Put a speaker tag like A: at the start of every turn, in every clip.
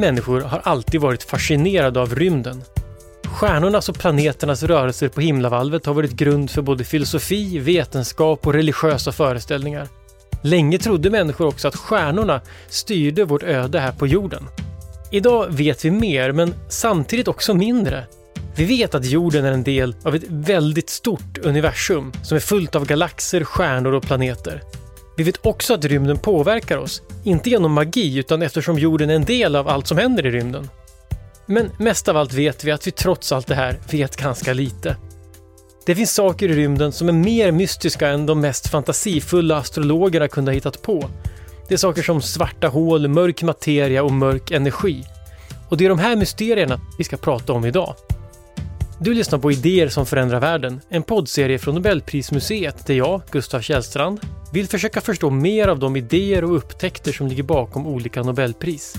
A: människor har alltid varit fascinerade av rymden. Stjärnornas och planeternas rörelser på himlavalvet har varit grund för både filosofi, vetenskap och religiösa föreställningar. Länge trodde människor också att stjärnorna styrde vårt öde här på jorden. Idag vet vi mer, men samtidigt också mindre. Vi vet att jorden är en del av ett väldigt stort universum som är fullt av galaxer, stjärnor och planeter. Vi vet också att rymden påverkar oss, inte genom magi utan eftersom jorden är en del av allt som händer i rymden. Men mest av allt vet vi att vi trots allt det här vet ganska lite. Det finns saker i rymden som är mer mystiska än de mest fantasifulla astrologerna kunde ha hittat på. Det är saker som svarta hål, mörk materia och mörk energi. Och det är de här mysterierna vi ska prata om idag. Du lyssnar på Idéer som förändrar världen, en poddserie från Nobelprismuseet där jag, Gustav Källstrand, vill försöka förstå mer av de idéer och upptäckter som ligger bakom olika Nobelpris.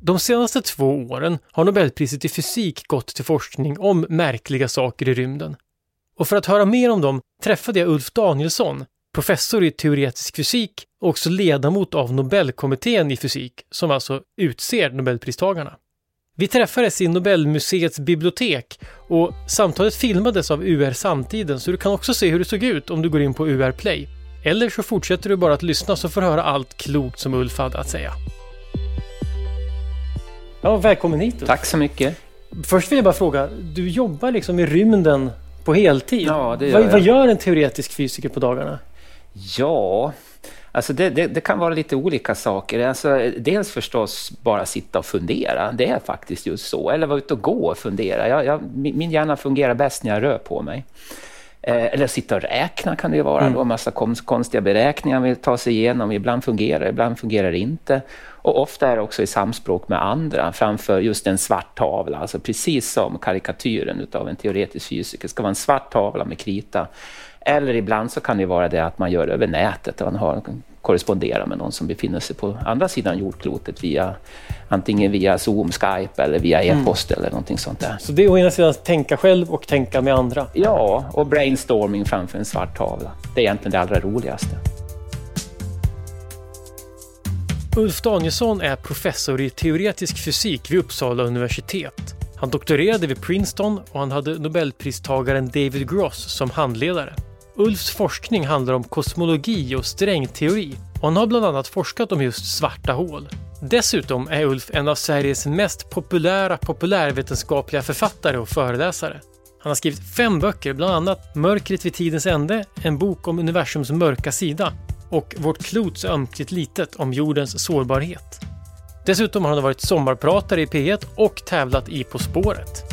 A: De senaste två åren har Nobelpriset i fysik gått till forskning om märkliga saker i rymden. Och för att höra mer om dem träffade jag Ulf Danielsson, professor i teoretisk fysik och också ledamot av Nobelkommittén i fysik, som alltså utser Nobelpristagarna. Vi träffades i Nobelmuseets bibliotek och samtalet filmades av UR Samtiden så du kan också se hur det såg ut om du går in på UR Play. Eller så fortsätter du bara att lyssna så får du höra allt klokt som Ulf hade att säga. Ja, välkommen hit.
B: Tack så mycket.
A: Först vill jag bara fråga, du jobbar liksom i rymden på heltid?
B: Ja, det gör
A: vad,
B: jag.
A: vad gör en teoretisk fysiker på dagarna?
B: Ja, alltså det, det, det, kan vara lite olika saker. Alltså, dels förstås bara sitta och fundera. Det är faktiskt just så. Eller vara ute och gå och fundera. Jag, jag, min hjärna fungerar bäst när jag rör på mig. Eh, eller sitta och räkna kan det ju vara. Mm. Då. Massa konstiga beräkningar vi tar sig igenom. Ibland fungerar det, ibland fungerar det inte. Och ofta är det också i samspråk med andra framför just en svart tavla. Alltså precis som karikatyren av en teoretisk fysiker. Det ska vara en svart tavla med krita. Eller ibland så kan det vara det att man gör det över nätet. Och man har, korresponderar med någon som befinner sig på andra sidan jordklotet via antingen via Zoom, Skype eller via e-post mm. eller någonting sånt där.
A: Så det är å ena sidan att tänka själv och tänka med andra?
B: Ja, och brainstorming framför en svart tavla. Det är egentligen det allra roligaste.
A: Ulf Danielsson är professor i teoretisk fysik vid Uppsala universitet. Han doktorerade vid Princeton och han hade nobelpristagaren David Gross som handledare. Ulfs forskning handlar om kosmologi och strängteori och han har bland annat forskat om just svarta hål. Dessutom är Ulf en av Sveriges mest populära populärvetenskapliga författare och föreläsare. Han har skrivit fem böcker, bland annat Mörkret vid tidens ände, en bok om universums mörka sida och Vårt klots ömkligt litet om jordens sårbarhet. Dessutom har han varit sommarpratare i P1 och tävlat i På spåret.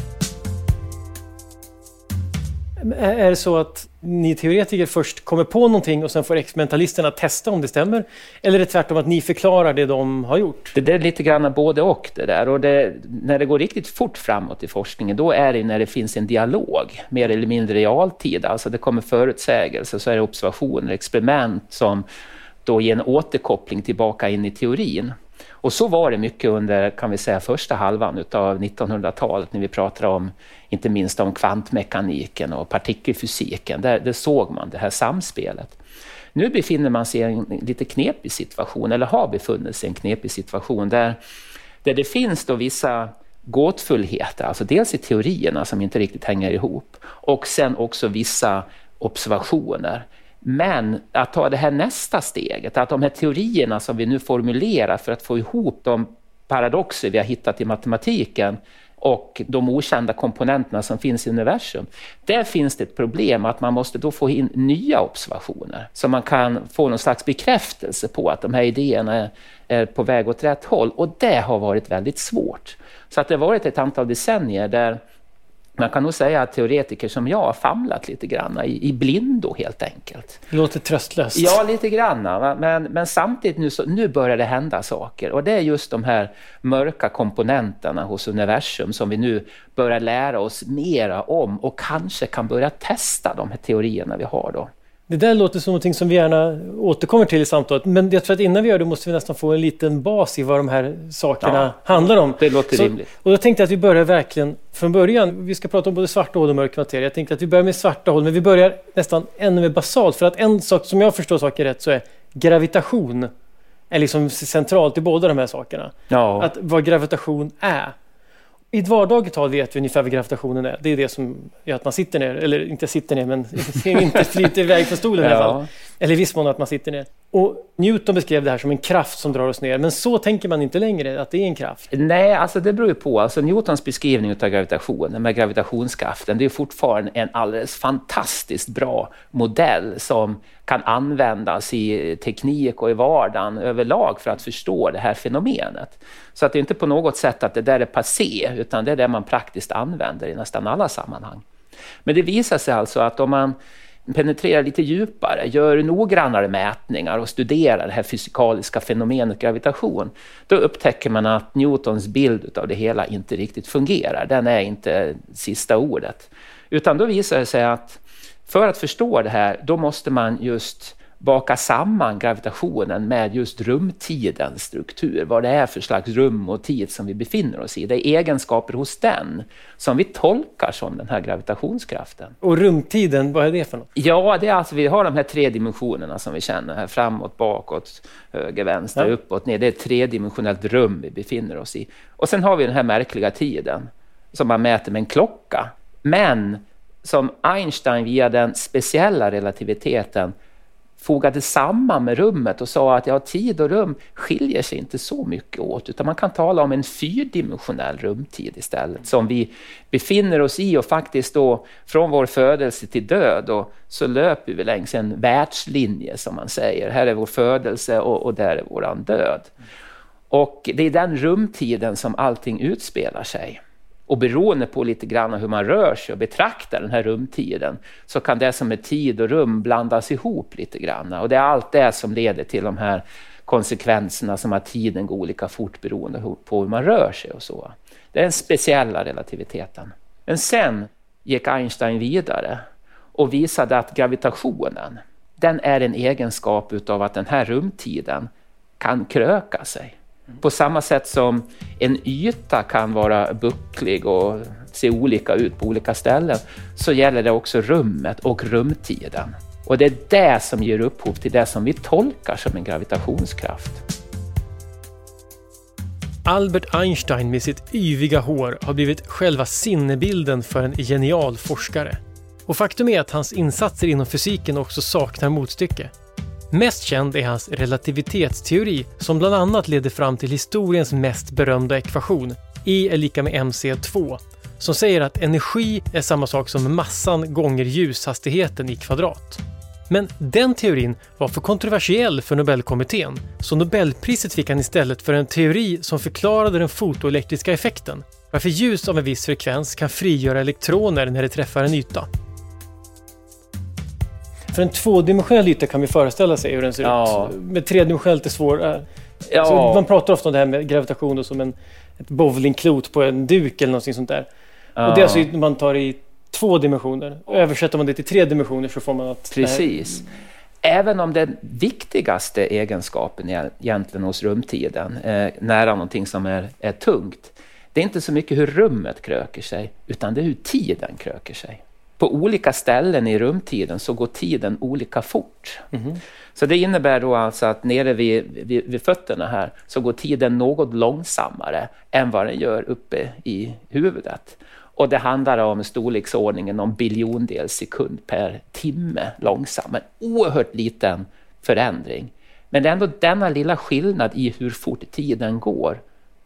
A: Är det så att ni teoretiker först kommer på någonting och sen får experimentalisterna testa om det stämmer? Eller är det tvärtom att ni förklarar det de har gjort?
B: Det är lite grann både och det där. Och det, när det går riktigt fort framåt i forskningen, då är det när det finns en dialog, mer eller mindre realtid. Alltså det kommer förutsägelser, så är det observationer, experiment som då ger en återkoppling tillbaka in i teorin. Och så var det mycket under kan vi säga, första halvan av 1900-talet när vi pratade om inte minst om kvantmekaniken och partikelfysiken. Där, där såg man det här samspelet. Nu befinner man sig i en lite knepig situation, eller har befunnit sig i en knepig situation där, där det finns då vissa gåtfullheter, alltså dels i teorierna som inte riktigt hänger ihop och sen också vissa observationer. Men att ta det här nästa steget, att de här teorierna som vi nu formulerar för att få ihop de paradoxer vi har hittat i matematiken och de okända komponenterna som finns i universum. Där finns det ett problem att man måste då få in nya observationer så man kan få någon slags bekräftelse på att de här idéerna är på väg åt rätt håll och det har varit väldigt svårt. Så att det har varit ett antal decennier där man kan nog säga att teoretiker som jag har famlat lite grann i, i blindo helt enkelt.
A: Det låter tröstlöst.
B: Ja, lite grann. Men, men samtidigt nu, så, nu börjar det hända saker. Och det är just de här mörka komponenterna hos universum som vi nu börjar lära oss mera om och kanske kan börja testa de här teorierna vi har då.
A: Det där låter som något som vi gärna återkommer till i samtalet. Men jag tror att innan vi gör det måste vi nästan få en liten bas i vad de här sakerna ja, handlar om.
B: Det låter
A: Så,
B: rimligt.
A: Och då tänkte jag att vi börjar verkligen från början. Vi ska prata om både svarta hål och mörk materia. Jag tänkte att vi börjar med svarta hål, men vi börjar nästan ännu mer basalt. För att en sak som jag förstår saker rätt så är gravitation är liksom centralt i båda de här sakerna.
B: Ja.
A: Att vad gravitation är. I ett vardagligt tal vet vi ungefär vad gravitationen är. Det är det som gör att man sitter ner, eller inte sitter ner men inte flyter iväg från stolen i alla fall. Eller i viss mån att man sitter ner. Och Newton beskrev det här som en kraft som drar oss ner, men så tänker man inte längre, att det är en kraft.
B: Nej, alltså det beror ju på. Alltså Newtons beskrivning av gravitation, med gravitationskraften, det är fortfarande en alldeles fantastiskt bra modell som kan användas i teknik och i vardagen överlag för att förstå det här fenomenet. Så att det är inte på något sätt att det där är passé, utan det är det man praktiskt använder i nästan alla sammanhang. Men det visar sig alltså att om man penetrerar lite djupare, gör noggrannare mätningar och studerar det här fysikaliska fenomenet gravitation, då upptäcker man att Newtons bild av det hela inte riktigt fungerar. Den är inte sista ordet. Utan då visar det sig att för att förstå det här, då måste man just baka samman gravitationen med just rumtidens struktur, vad det är för slags rum och tid som vi befinner oss i. Det är egenskaper hos den som vi tolkar som den här gravitationskraften.
A: Och rumtiden, vad är det för något?
B: Ja, det är alltså, vi har de här tre dimensionerna som vi känner, här, framåt, bakåt, höger, vänster, ja. uppåt, ner. Det är ett tredimensionellt rum vi befinner oss i. Och sen har vi den här märkliga tiden som man mäter med en klocka. Men som Einstein via den speciella relativiteten fogade samman med rummet och sa att ja, tid och rum skiljer sig inte så mycket åt utan man kan tala om en fyrdimensionell rumtid istället som vi befinner oss i och faktiskt då från vår födelse till död och så löper vi längs en världslinje som man säger. Här är vår födelse och, och där är våran död. Och det är den rumtiden som allting utspelar sig. Och beroende på lite grann hur man rör sig och betraktar den här rumtiden så kan det som är tid och rum blandas ihop lite grann. Och det är allt det som leder till de här konsekvenserna som att tiden går olika fort beroende på hur man rör sig och så. Det är den speciella relativiteten. Men sen gick Einstein vidare och visade att gravitationen, den är en egenskap utav att den här rumtiden kan kröka sig. Mm. På samma sätt som en yta kan vara bucklig och se olika ut på olika ställen, så gäller det också rummet och rumtiden. Och det är det som ger upphov till det som vi tolkar som en gravitationskraft.
A: Albert Einstein med sitt yviga hår har blivit själva sinnebilden för en genial forskare. Och faktum är att hans insatser inom fysiken också saknar motstycke. Mest känd är hans relativitetsteori som bland annat leder fram till historiens mest berömda ekvation, E är lika med mc2, som säger att energi är samma sak som massan gånger ljushastigheten i kvadrat. Men den teorin var för kontroversiell för Nobelkommittén, så Nobelpriset fick han istället för en teori som förklarade den fotoelektriska effekten, varför ljus av en viss frekvens kan frigöra elektroner när det träffar en yta. För en tvådimensionell yta kan vi föreställa sig hur den ser ja. ut. Men tredimensionellt är svårare. Ja. Så man pratar ofta om det här med gravitation som en, ett bowlingklot på en duk eller någonting sånt där. Ja. Och det är alltså när man tar i två dimensioner. Översätter man det till tre dimensioner så får man att...
B: Precis. Även om den viktigaste egenskapen egentligen hos rumtiden, eh, nära någonting som är, är tungt, det är inte så mycket hur rummet kröker sig, utan det är hur tiden kröker sig på olika ställen i rumtiden så går tiden olika fort. Mm. Så det innebär då alltså att nere vid, vid, vid, fötterna här så går tiden något långsammare än vad den gör uppe i huvudet. Och det handlar om storleksordningen om biljondels sekund per timme långsam. En oerhört liten förändring. Men det är ändå denna lilla skillnad i hur fort tiden går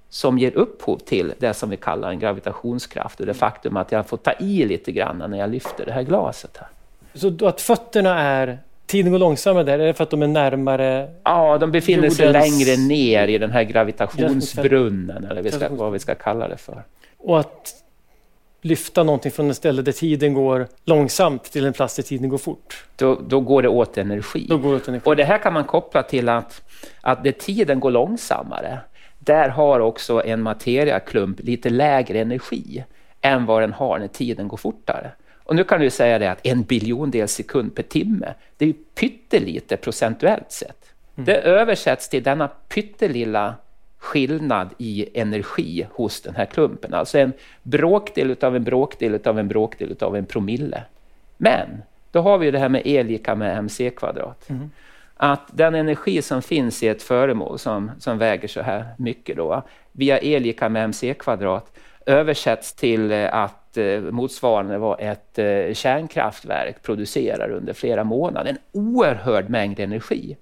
B: som ger upphov till det som vi kallar en gravitationskraft och det faktum att jag får ta i lite grann när jag lyfter det här glaset. här.
A: Så att fötterna är Tiden går långsammare där, är det för att de är närmare
B: Ja, de befinner jordens... sig längre ner i den här gravitationsbrunnen, eller vi ska, vad vi ska kalla det för.
A: Och att lyfta någonting från ett ställe där tiden går långsamt till en plats där tiden går fort.
B: Då, då går det åt energi.
A: Då går det åt energi.
B: Och det här kan man koppla till att, att där tiden går långsammare, där har också en materiaklump lite lägre energi än vad den har när tiden går fortare. Och nu kan du säga det att en biljondel sekund per timme, det är ju pyttelite procentuellt sett. Mm. Det översätts till denna pyttelilla skillnad i energi hos den här klumpen. Alltså en bråkdel av en bråkdel av en bråkdel av en promille. Men då har vi det här med E lika med mc kvadrat. Mm. Att den energi som finns i ett föremål som, som väger så här mycket då, via E lika med mc kvadrat översätts till eh, att eh, motsvarande vad ett eh, kärnkraftverk producerar under flera månader. En oerhörd mängd energi.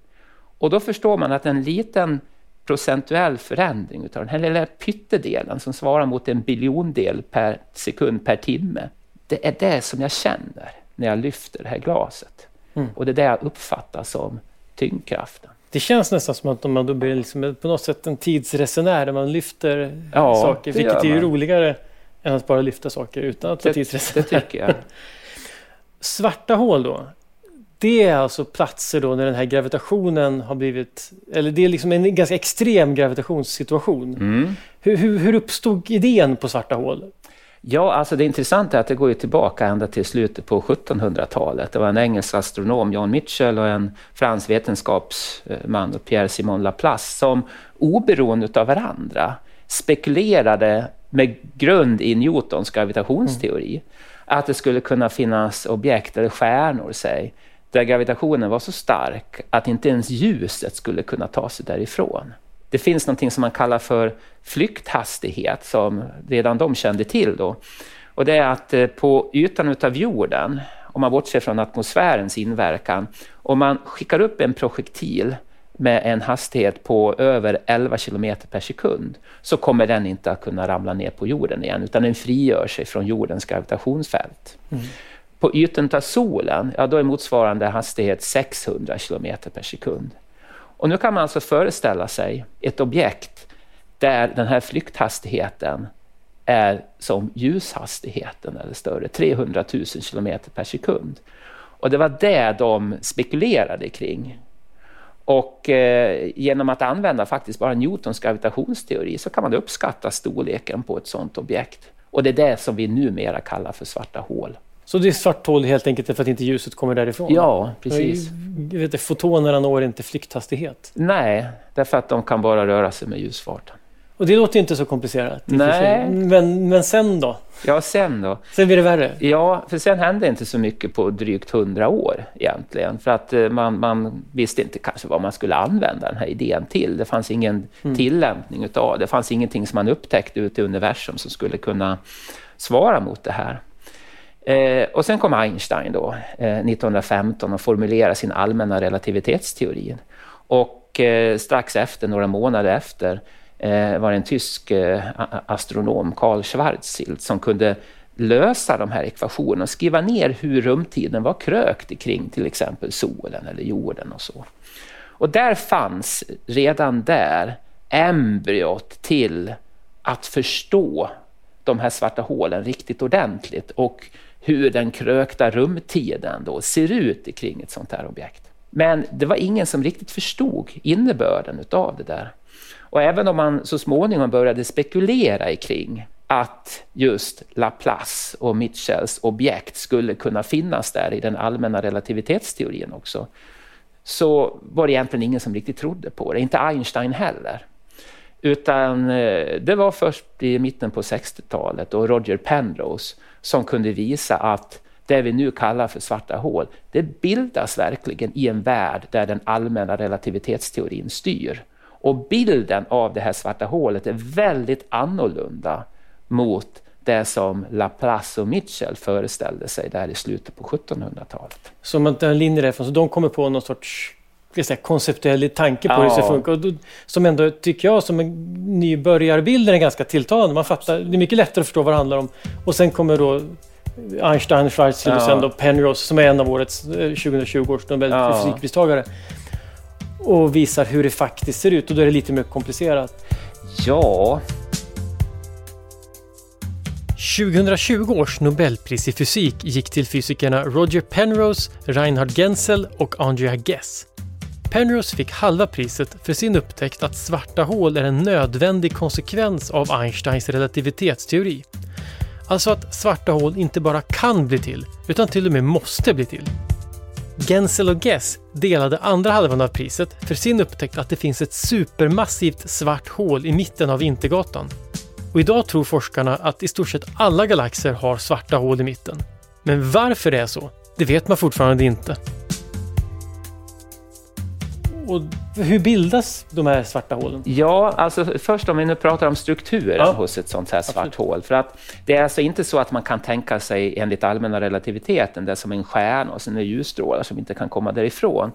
B: Och då förstår man att en liten procentuell förändring av den här lilla pyttedelen som svarar mot en biljondel per sekund per timme. Det är det som jag känner när jag lyfter det här glaset. Mm. Och det är det jag uppfattar som tyngdkraften.
A: Det känns nästan som att man då blir liksom på något sätt en tidsresenär när man lyfter ja, saker, vilket är ju roligare än att bara lyfta saker utan att vara tidsresenär.
B: Det tycker jag.
A: Svarta hål då? Det är alltså platser då när den här gravitationen har blivit, eller det är liksom en ganska extrem gravitationssituation. Mm. Hur, hur, hur uppstod idén på svarta hål?
B: Ja, alltså det intressanta är att det går ju tillbaka ända till slutet på 1700-talet. Det var en engelsk astronom, John Mitchell, och en fransk vetenskapsman, Pierre Simon Laplace, som oberoende av varandra spekulerade med grund i Newtons gravitationsteori mm. att det skulle kunna finnas objekt eller stjärnor, säg, där gravitationen var så stark att inte ens ljuset skulle kunna ta sig därifrån. Det finns någonting som man kallar för flykthastighet som redan de kände till då. Och det är att eh, på ytan av jorden, om man bortser från atmosfärens inverkan, om man skickar upp en projektil med en hastighet på över 11 kilometer per sekund så kommer den inte att kunna ramla ner på jorden igen utan den frigör sig från jordens gravitationsfält. Mm. På ytan av solen, ja då är motsvarande hastighet 600 kilometer per sekund. Och nu kan man alltså föreställa sig ett objekt där den här flykthastigheten är som ljushastigheten eller större, 300 000 kilometer per sekund. Och det var det de spekulerade kring. Och eh, genom att använda faktiskt bara Newtons gravitationsteori så kan man uppskatta storleken på ett sådant objekt. Och det är det som vi numera kallar för svarta hål.
A: Så det är svart hål helt enkelt för att inte ljuset kommer därifrån?
B: Ja, precis.
A: Vet du, fotonerna når inte flykthastighet?
B: Nej, därför att de kan bara röra sig med ljusfarten.
A: Och det låter inte så komplicerat.
B: Nej.
A: Men, men sen då?
B: Ja, sen då?
A: Sen blir det värre?
B: Ja, för sen hände inte så mycket på drygt hundra år egentligen. För att eh, man, man visste inte kanske vad man skulle använda den här idén till. Det fanns ingen mm. tillämpning utav det. Det fanns ingenting som man upptäckte ute i universum som skulle kunna svara mot det här. Eh, och sen kom Einstein då, eh, 1915 och formulerade sin allmänna relativitetsteori. Och eh, strax efter, några månader efter, eh, var det en tysk eh, astronom, Karl Schwarzschild, som kunde lösa de här ekvationerna och skriva ner hur rumtiden var krökt kring till exempel solen eller jorden och så. Och där fanns redan där embryot till att förstå de här svarta hålen riktigt ordentligt och hur den krökta rumtiden då ser ut kring ett sånt här objekt. Men det var ingen som riktigt förstod innebörden utav det där. Och även om man så småningom började spekulera kring att just Laplace och Mitchells objekt skulle kunna finnas där i den allmänna relativitetsteorin också, så var det egentligen ingen som riktigt trodde på det, inte Einstein heller. Utan eh, det var först i mitten på 60-talet och Roger Penrose som kunde visa att det vi nu kallar för svarta hål, det bildas verkligen i en värld där den allmänna relativitetsteorin styr. Och bilden av det här svarta hålet är väldigt annorlunda mot det som Laplace och Mitchell föreställde sig där i slutet på 1700-talet.
A: Så man tar en linje därifrån, så de kommer på någon sorts säga, konceptuell tanke på ja. hur det ska funka. Och då, som ändå, tycker jag, som en nybörjarbild är ganska tilltalande. Man fattar, det är mycket lättare att förstå vad det handlar om. Och sen kommer då Einstein, Schwarzschild ja. och sen då Penrose som är en av årets 2020 eh, års Nobelfysikpristagare. Ja. Och visar hur det faktiskt ser ut och då är det lite mer komplicerat.
B: Ja,
A: 2020 års Nobelpris i fysik gick till fysikerna Roger Penrose, Reinhard Genzel och Andrea Ghez. Penrose fick halva priset för sin upptäckt att svarta hål är en nödvändig konsekvens av Einsteins relativitetsteori. Alltså att svarta hål inte bara kan bli till, utan till och med måste bli till. Genzel och Guess delade andra halvan av priset för sin upptäckt att det finns ett supermassivt svart hål i mitten av Vintergatan. Och idag tror forskarna att i stort sett alla galaxer har svarta hål i mitten. Men varför det är så, det vet man fortfarande inte. Och hur bildas de här svarta hålen?
B: Ja, alltså först om vi nu pratar om strukturen ja. hos ett sånt här svart Absolut. hål. För att det är alltså inte så att man kan tänka sig enligt allmänna relativiteten, det är som en stjärna och sen är ljusstrålar som inte kan komma därifrån.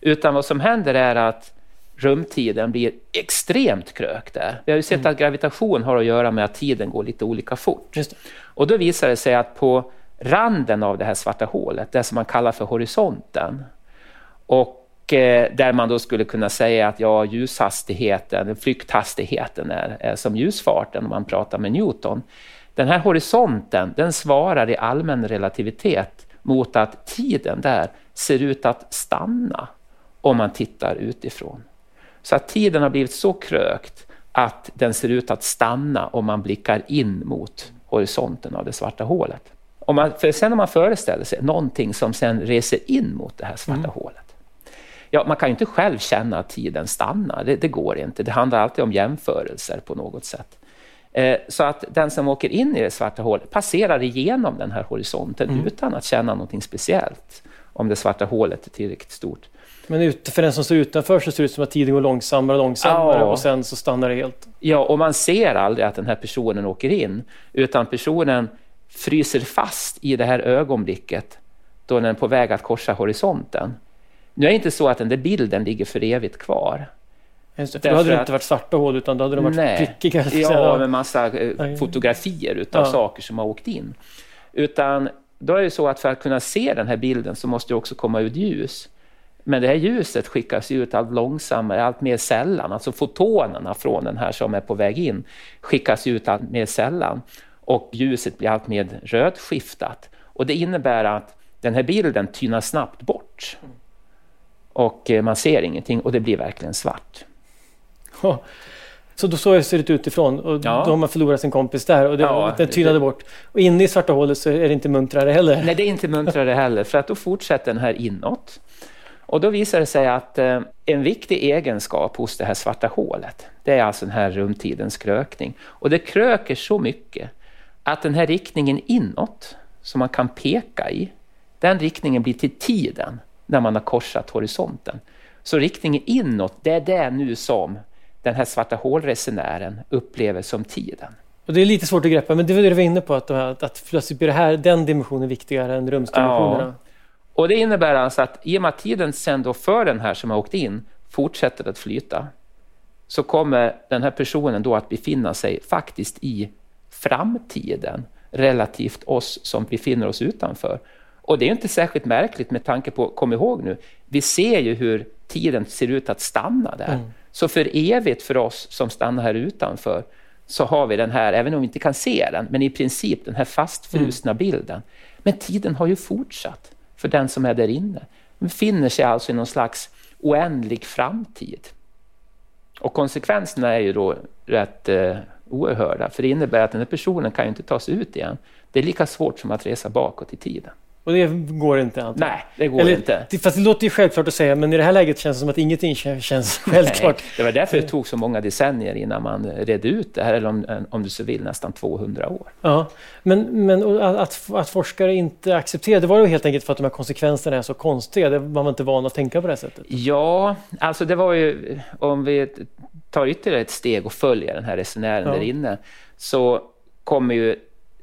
B: Utan vad som händer är att rumtiden blir extremt krökt där. Vi har ju sett mm. att gravitation har att göra med att tiden går lite olika fort. Och då visar det sig att på randen av det här svarta hålet, det som man kallar för horisonten, och eh, där man då skulle kunna säga att ja, ljushastigheten, flykthastigheten är, är som ljusfarten om man pratar med Newton. Den här horisonten, den svarar i allmän relativitet mot att tiden där ser ut att stanna om man tittar utifrån. Så att tiden har blivit så krökt att den ser ut att stanna om man blickar in mot horisonten av det svarta hålet. Om man, för sen om man föreställer sig någonting som sen reser in mot det här svarta mm. hålet. Ja, man kan ju inte själv känna att tiden stannar, det, det, går inte. Det handlar alltid om jämförelser på något sätt. Eh, så att den som åker in i det svarta hålet passerar igenom den här horisonten mm. utan att känna någonting speciellt om det svarta hålet är tillräckligt stort.
A: Men för den som står utanför så ser det ut som att tiden går långsammare och långsammare ja. och sen så stannar det helt.
B: Ja, och man ser aldrig att den här personen åker in, utan personen fryser fast i det här ögonblicket då den är på väg att korsa horisonten. Nu är det inte så att den där bilden ligger för evigt kvar.
A: Just det, för då hade det inte varit svarta hål utan då hade de varit nej, prickiga.
B: Ja, med massa eh, fotografier utav ja. saker som har åkt in. Utan då är det så att för att kunna se den här bilden så måste det också komma ut ljus. Men det här ljuset skickas ut allt långsammare, allt mer sällan. Alltså fotonerna från den här som är på väg in skickas ut allt mer sällan. Och ljuset blir allt mer rödskiftat. Och det innebär att den här bilden tynar snabbt bort. Och eh, man ser ingenting och det blir verkligen svart.
A: Så då så ser det ut utifrån och ja. då har man förlorat sin kompis där och det, ja, den tynade det, bort. Och inne i svarta hålet så är det inte muntrare heller.
B: Nej, det är inte muntrare heller för att då fortsätter den här inåt. Och då visar det sig att eh, en viktig egenskap hos det här svarta hålet, det är alltså den här rumtidens krökning. Och det kröker så mycket att den här riktningen inåt, som man kan peka i, den riktningen blir till tiden när man har korsat horisonten. Så riktningen inåt, det är det nu som den här svarta hålresenären upplever som tiden.
A: Och det är lite svårt att greppa, men det var det du var inne på, att, att, att plötsligt blir det här, den dimensionen viktigare än rumsdimensionerna. Ja.
B: Och det innebär alltså att i och med att tiden sen då för den här som har åkt in fortsätter att flyta, så kommer den här personen då att befinna sig faktiskt i framtiden relativt oss som befinner oss utanför. Och det är inte särskilt märkligt med tanke på, kom ihåg nu, vi ser ju hur tiden ser ut att stanna där. Mm. Så för evigt för oss som stannar här utanför så har vi den här, även om vi inte kan se den, men i princip den här fastfrusna mm. bilden. Men tiden har ju fortsatt för den som är där inne. Den befinner sig alltså i någon slags oändlig framtid. Och konsekvenserna är ju då rätt eh, oerhörda, för det innebär att den här personen kan ju inte ta sig ut igen. Det är lika svårt som att resa bakåt i tiden.
A: Och det går inte? Antar.
B: Nej, det går Eller, inte.
A: Fast det låter ju självklart att säga, men i det här läget känns det som att ingenting känns självklart. Nej,
B: det var därför det tog så många decennier innan man redde ut det här, eller om, om du så vill nästan 200 år.
A: Ja, men, men att, att forskare inte accepterade, det var ju helt enkelt för att de här konsekvenserna är så konstiga. Man var inte van att tänka på det sättet.
B: Ja, alltså det var ju, om vi tar ytterligare ett steg och följer den här resenären ja. där inne, så kommer ju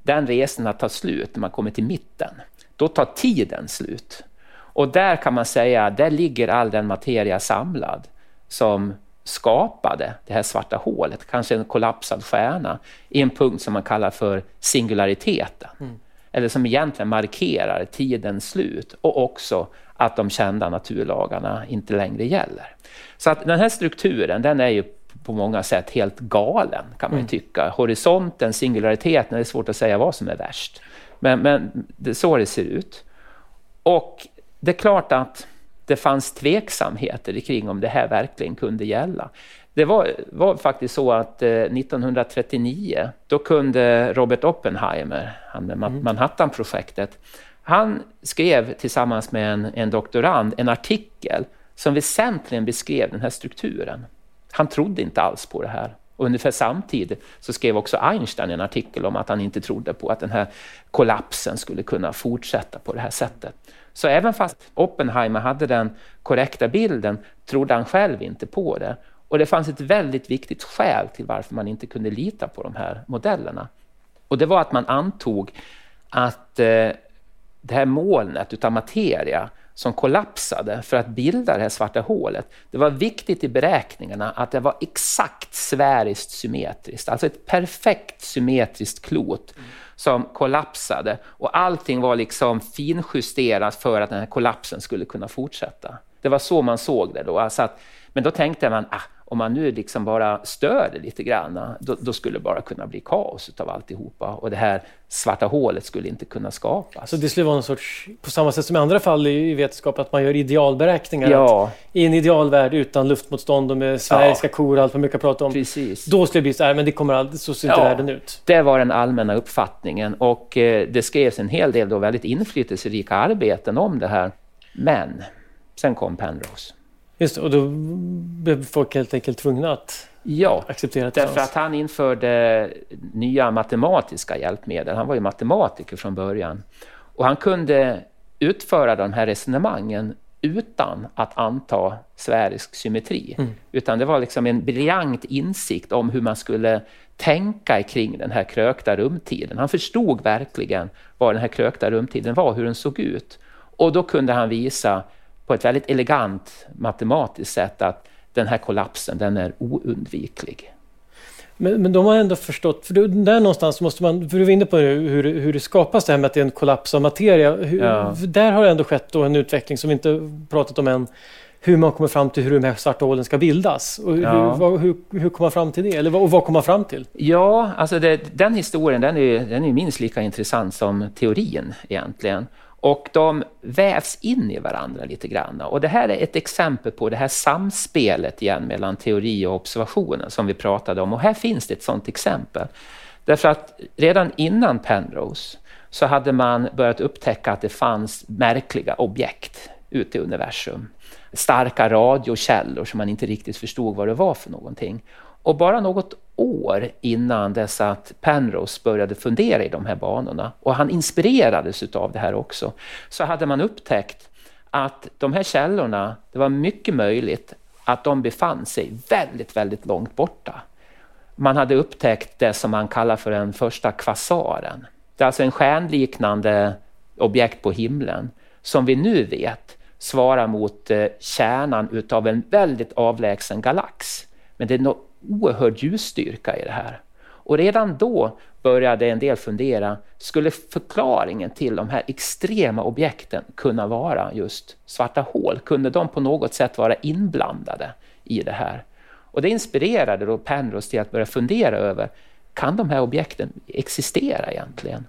B: den resan att ta slut när man kommer till mitten då tar tiden slut. Och där kan man säga, där ligger all den materia samlad som skapade det här svarta hålet, kanske en kollapsad stjärna, i en punkt som man kallar för singulariteten. Mm. Eller som egentligen markerar tidens slut och också att de kända naturlagarna inte längre gäller. Så att den här strukturen, den är ju på många sätt helt galen kan man ju mm. tycka. Horisonten, singulariteten, det är svårt att säga vad som är värst. Men, men det är så det ser ut. Och det är klart att det fanns tveksamheter kring om det här verkligen kunde gälla. Det var, var faktiskt så att eh, 1939, då kunde Robert Oppenheimer, han med mm. Manhattan-projektet, han skrev tillsammans med en, en doktorand en artikel som väsentligen beskrev den här strukturen. Han trodde inte alls på det här. Och ungefär samtidigt så skrev också Einstein en artikel om att han inte trodde på att den här kollapsen skulle kunna fortsätta på det här sättet. Så även fast Oppenheimer hade den korrekta bilden trodde han själv inte på det. Och det fanns ett väldigt viktigt skäl till varför man inte kunde lita på de här modellerna. Och det var att man antog att eh, det här molnet utav materia som kollapsade för att bilda det här svarta hålet. Det var viktigt i beräkningarna att det var exakt sfäriskt symmetriskt, alltså ett perfekt symmetriskt klot som kollapsade och allting var liksom finjusterat för att den här kollapsen skulle kunna fortsätta. Det var så man såg det då. Alltså att, men då tänkte man, ah, om man nu liksom bara stör lite grann, då, då, skulle det bara kunna bli kaos av alltihopa och det här svarta hålet skulle inte kunna skapas.
A: Så det skulle vara någon sorts, på samma sätt som i andra fall i vetenskap, att man gör idealberäkningar? Ja. I en idealvärld utan luftmotstånd och med sfäriska ja. kor och allt man brukar prata om.
B: Precis.
A: Då skulle det bli så här, men det kommer aldrig, så ser inte ja, världen ut.
B: Det var den allmänna uppfattningen och eh, det skrevs en hel del då väldigt inflytelserika arbeten om det här. Men sen kom Penrose.
A: Just och då blev folk helt enkelt tvungna att ja, acceptera
B: därför att han införde nya matematiska hjälpmedel. Han var ju matematiker från början. Och han kunde utföra de här resonemangen utan att anta sfärisk symmetri. Mm. Utan det var liksom en briljant insikt om hur man skulle tänka kring den här krökta rumtiden. Han förstod verkligen vad den här krökta rumtiden var, hur den såg ut. Och då kunde han visa på ett väldigt elegant matematiskt sätt att den här kollapsen den är oundviklig.
A: Men, men de har ändå förstått, för där någonstans måste man, för du var inne på hur, hur det skapas det här med att det är en kollaps av materia. Hur, ja. Där har det ändå skett en utveckling som vi inte pratat om än. Hur man kommer fram till hur de här svarta hålen ska bildas. Och ja. hur, hur, hur kommer man fram till det? Eller vad, och vad kommer man fram till?
B: Ja, alltså det, den historien den är, den är minst lika intressant som teorin egentligen. Och de vävs in i varandra lite grann. Och det här är ett exempel på det här samspelet igen mellan teori och observationen som vi pratade om. Och här finns det ett sådant exempel. Därför att redan innan Penrose så hade man börjat upptäcka att det fanns märkliga objekt ute i universum. Starka radiokällor som man inte riktigt förstod vad det var för någonting. Och bara något år innan dess att Penrose började fundera i de här banorna, och han inspirerades av det här också, så hade man upptäckt att de här källorna, det var mycket möjligt att de befann sig väldigt, väldigt långt borta. Man hade upptäckt det som man kallar för den första kvasaren. Det är alltså en stjärnliknande objekt på himlen som vi nu vet svarar mot eh, kärnan utav en väldigt avlägsen galax. Men det är något oerhörd ljusstyrka i det här. Och redan då började en del fundera, skulle förklaringen till de här extrema objekten kunna vara just svarta hål? Kunde de på något sätt vara inblandade i det här? Och det inspirerade då Penrose till att börja fundera över, kan de här objekten existera egentligen?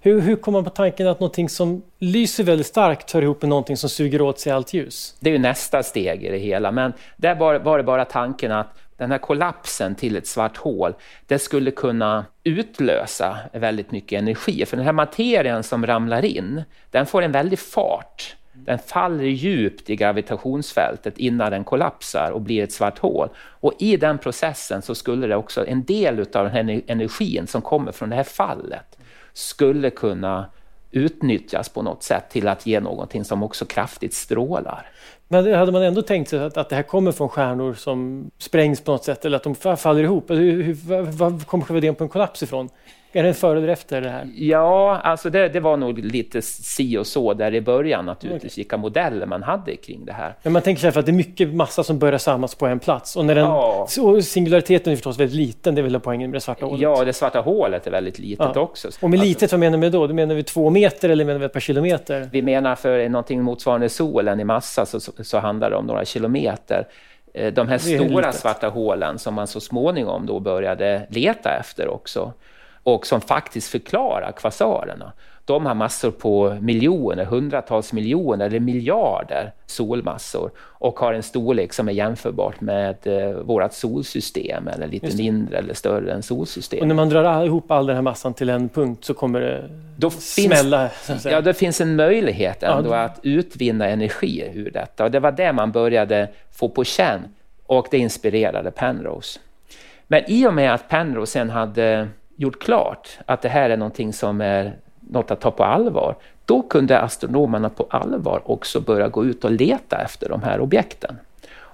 A: Hur, hur kommer man på tanken att någonting som lyser väldigt starkt hör ihop med någonting som suger åt sig allt ljus?
B: Det är ju nästa steg i det hela, men där var, var det bara tanken att den här kollapsen till ett svart hål, det skulle kunna utlösa väldigt mycket energi. För den här materien som ramlar in, den får en väldig fart. Den faller djupt i gravitationsfältet innan den kollapsar och blir ett svart hål. Och i den processen så skulle det också, en del av den här energin som kommer från det här fallet, skulle kunna utnyttjas på något sätt till att ge någonting som också kraftigt strålar.
A: Men hade man ändå tänkt sig att, att det här kommer från stjärnor som sprängs på något sätt eller att de faller ihop? Alltså, hur, hur, var kommer själva idén på en kollaps ifrån? Är det före eller efter det här?
B: Ja, alltså det, det, var nog lite si och så där i början naturligtvis, vilka modeller man hade kring det här.
A: Men man tänker sig för att det är mycket massa som börjar samlas på en plats och när den, ja. singulariteten är förstås väldigt liten, det är väl poängen med det svarta hålet?
B: Ja, det svarta hålet är väldigt litet ja. också.
A: Och med litet, alltså, vad menar vi då? Då menar vi två meter eller menar vi ett par kilometer?
B: Vi menar för någonting motsvarande solen i massa så, så, så handlar det om några kilometer. Eh, de här stora svarta hålen som man så småningom då började leta efter också och som faktiskt förklarar kvasarerna. De har massor på miljoner, hundratals miljoner eller miljarder solmassor och har en storlek som är jämförbart med eh, vårt solsystem eller lite mindre eller större än solsystemet.
A: Och när man drar ihop all den här massan till en punkt så kommer det då smälla?
B: Finns, ja, det finns en möjlighet ändå ja, att utvinna energi ur detta och det var det man började få på känn och det inspirerade Penrose. Men i och med att Penrose sen hade gjort klart att det här är någonting som är något att ta på allvar, då kunde astronomerna på allvar också börja gå ut och leta efter de här objekten.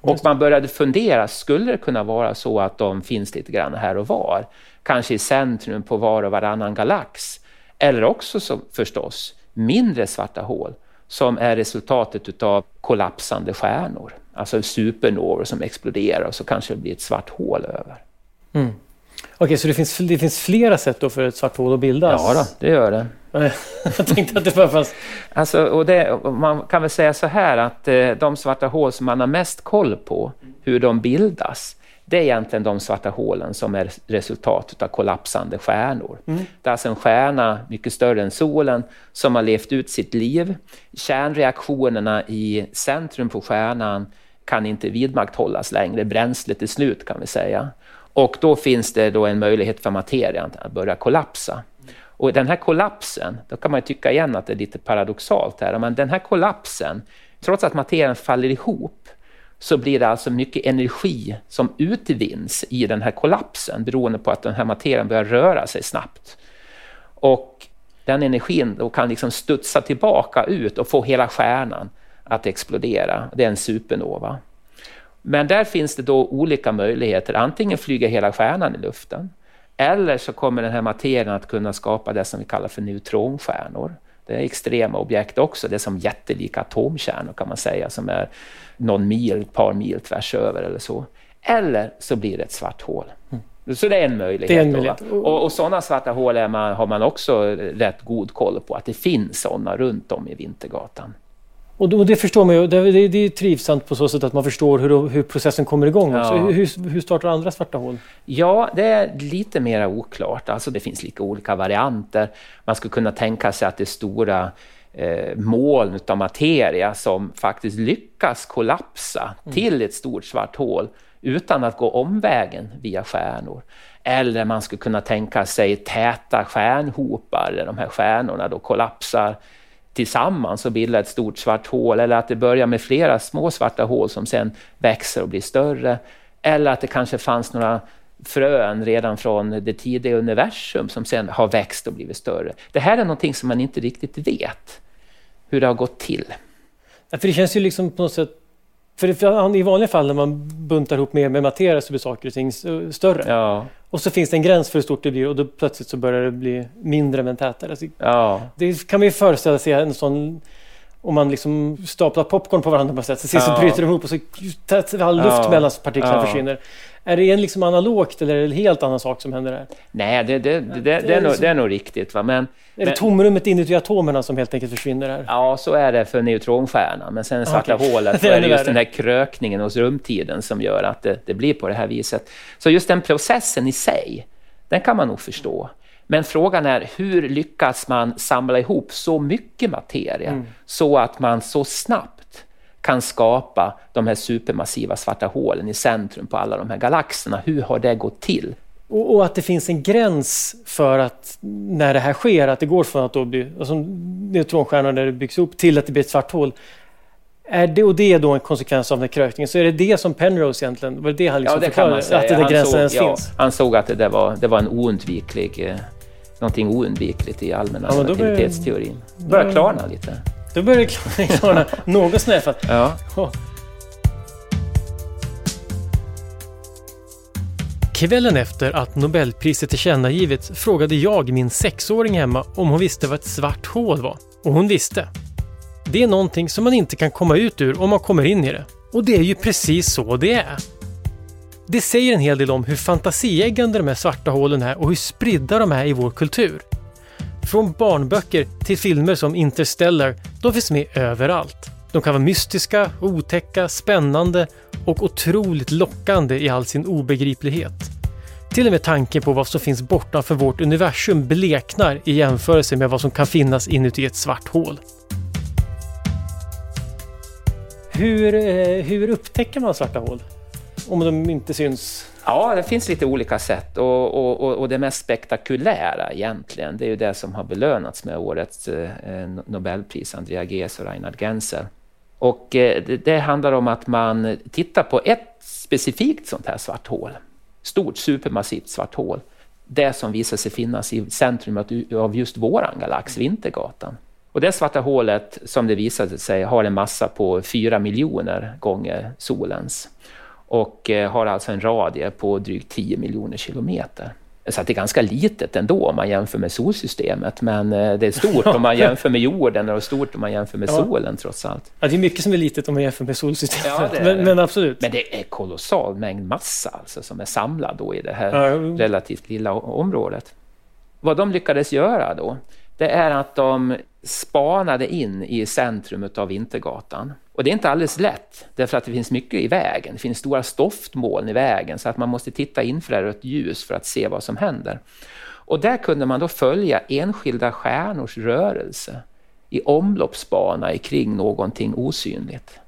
B: Och man började fundera, skulle det kunna vara så att de finns lite grann här och var? Kanske i centrum på var och varannan galax. Eller också så, förstås mindre svarta hål som är resultatet av kollapsande stjärnor. Alltså supernovor som exploderar och så kanske det blir ett svart hål över.
A: Mm. Okej, så det finns, det finns flera sätt då för ett svart hål att bildas?
B: Ja, då, det gör det.
A: Jag tänkte att det bara fanns...
B: Alltså, och det, man kan väl säga så här att eh, de svarta hål som man har mest koll på, hur de bildas, det är egentligen de svarta hålen som är resultat av kollapsande stjärnor. Mm. Det är alltså en stjärna mycket större än solen som har levt ut sitt liv. Kärnreaktionerna i centrum på stjärnan kan inte vidmakthållas längre, bränslet är slut kan vi säga. Och då finns det då en möjlighet för materian att börja kollapsa. Och den här kollapsen, då kan man tycka igen att det är lite paradoxalt här, men den här kollapsen, trots att materian faller ihop, så blir det alltså mycket energi som utvinns i den här kollapsen beroende på att den här materian börjar röra sig snabbt. Och den energin då kan liksom studsa tillbaka ut och få hela stjärnan att explodera. Det är en supernova. Men där finns det då olika möjligheter. Antingen flyger hela stjärnan i luften eller så kommer den här materien att kunna skapa det som vi kallar för neutronstjärnor. Det är extrema objekt också, det är som jättelika atomkärnor kan man säga som är någon mil, ett par mil tvärs över eller så. Eller så blir det ett svart hål. Mm. Så det är en möjlighet.
A: Är en möjlighet.
B: Och, och sådana svarta hål man, har man också rätt god koll på, att det finns sådana runt om i Vintergatan.
A: Och, och det förstår man ju, det, det, det är trivsamt på så sätt att man förstår hur, hur processen kommer igång. Ja. Hur, hur, hur, startar andra svarta hål?
B: Ja, det är lite mer oklart. Alltså det finns lite olika varianter. Man skulle kunna tänka sig att det är stora eh, moln av materia som faktiskt lyckas kollapsa mm. till ett stort svart hål utan att gå omvägen via stjärnor. Eller man skulle kunna tänka sig täta stjärnhopar där de här stjärnorna då kollapsar tillsammans och bildar ett stort svart hål eller att det börjar med flera små svarta hål som sen växer och blir större. Eller att det kanske fanns några frön redan från det tidiga universum som sen har växt och blivit större. Det här är någonting som man inte riktigt vet hur det har gått till.
A: Ja, för det känns ju liksom på något sätt för i vanliga fall när man buntar ihop mer med materia så blir saker och ting större.
B: Ja.
A: Och så finns det en gräns för hur stort det blir och då plötsligt så börjar det bli mindre men tätare. Alltså,
B: ja.
A: Det kan man ju föreställa sig en sån om man liksom staplar popcorn på varandra på sätt, så, ja. så bryter de ihop och så all luft ja. mellan partiklarna ja. försvinner. Är det en liksom analogt eller är det en helt annan sak som händer där?
B: Nej, det, det, det, det, är, nog, det är nog riktigt. Va? Men,
A: är det tomrummet inuti atomerna som helt enkelt försvinner här?
B: Ja, så är det för neutronstjärnan. Men sen svarta okay. hålet så är det just den här krökningen hos rumtiden som gör att det, det blir på det här viset. Så just den processen i sig, den kan man nog förstå. Men frågan är hur lyckas man samla ihop så mycket materia mm. så att man så snabbt kan skapa de här supermassiva svarta hålen i centrum på alla de här galaxerna. Hur har det gått till?
A: Och, och, att det finns en gräns för att när det här sker, att det går från att då bli alltså, neutronstjärnor när det byggs upp till att det blir ett svart hål. Är det, och det är då en konsekvens av den krökningen. Så är det det som Penrose egentligen, var det det han liksom
B: ja, det
A: förklarade? Att den gränsen ens
B: ja,
A: finns?
B: Han såg att det var, det var en oundviklig, eh, någonting oundvikligt i allmänna ja, relativitetsteorin. Det börjar klarna lite.
A: Då börjar det klarna något snärt.
B: Ja. Oh.
A: Kvällen efter att Nobelpriset tillkännagivits frågade jag min sexåring hemma om hon visste vad ett svart hål var. Och hon visste. Det är någonting som man inte kan komma ut ur om man kommer in i det. Och det är ju precis så det är. Det säger en hel del om hur fantasieggande de här svarta hålen är och hur spridda de är i vår kultur. Från barnböcker till filmer som Interstellar, de finns med överallt. De kan vara mystiska, otäcka, spännande och otroligt lockande i all sin obegriplighet. Till och med tanken på vad som finns bortanför vårt universum bleknar i jämförelse med vad som kan finnas inuti ett svart hål. Hur, eh, hur upptäcker man svarta hål? Om de inte syns?
B: Ja, det finns lite olika sätt och, och, och det mest spektakulära egentligen, det är ju det som har belönats med årets eh, eh Nobelpris, Andrea Ghez och Reinhard Genzel. Och eh, det, det handlar om att man tittar på ett specifikt sånt här svart hål stort supermassivt svart hål. Det som visar sig finnas i centrum av just våran galax, Vintergatan. Och det svarta hålet, som det visade sig, har en massa på 4 miljoner gånger solens och eh, har alltså en radie på drygt 10 miljoner kilometer. Så att det är ganska litet ändå om man jämför med solsystemet, men eh, det är stort om man jämför med jorden och stort om man jämför med ja. solen trots allt.
A: Ja, det är mycket som är litet om man jämför med solsystemet, ja, men, men, absolut.
B: Men det är kolossal mängd massa alltså, som är samlad då i det här ja. relativt lilla området. Vad de lyckades göra då, det är att de spanade in i centrum av Vintergatan. Och det är inte alldeles lätt, därför att det finns mycket i vägen. Det finns stora stoftmoln i vägen, så att man måste titta infrarött ljus för att se vad som händer. Och där kunde man då följa enskilda stjärnors rörelse i omloppsbana kring någonting osynligt.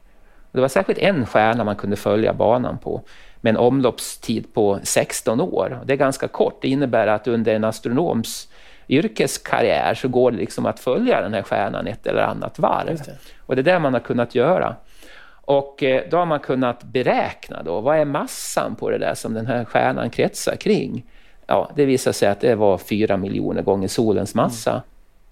B: Det var särskilt en stjärna man kunde följa banan på med en omloppstid på 16 år. Det är ganska kort. Det innebär att under en astronoms yrkeskarriär så går det liksom att följa den här stjärnan ett eller annat varv. Det. Och det är det man har kunnat göra. Och eh, då har man kunnat beräkna då, vad är massan på det där som den här stjärnan kretsar kring? Ja, det visar sig att det var fyra miljoner gånger solens massa. Mm.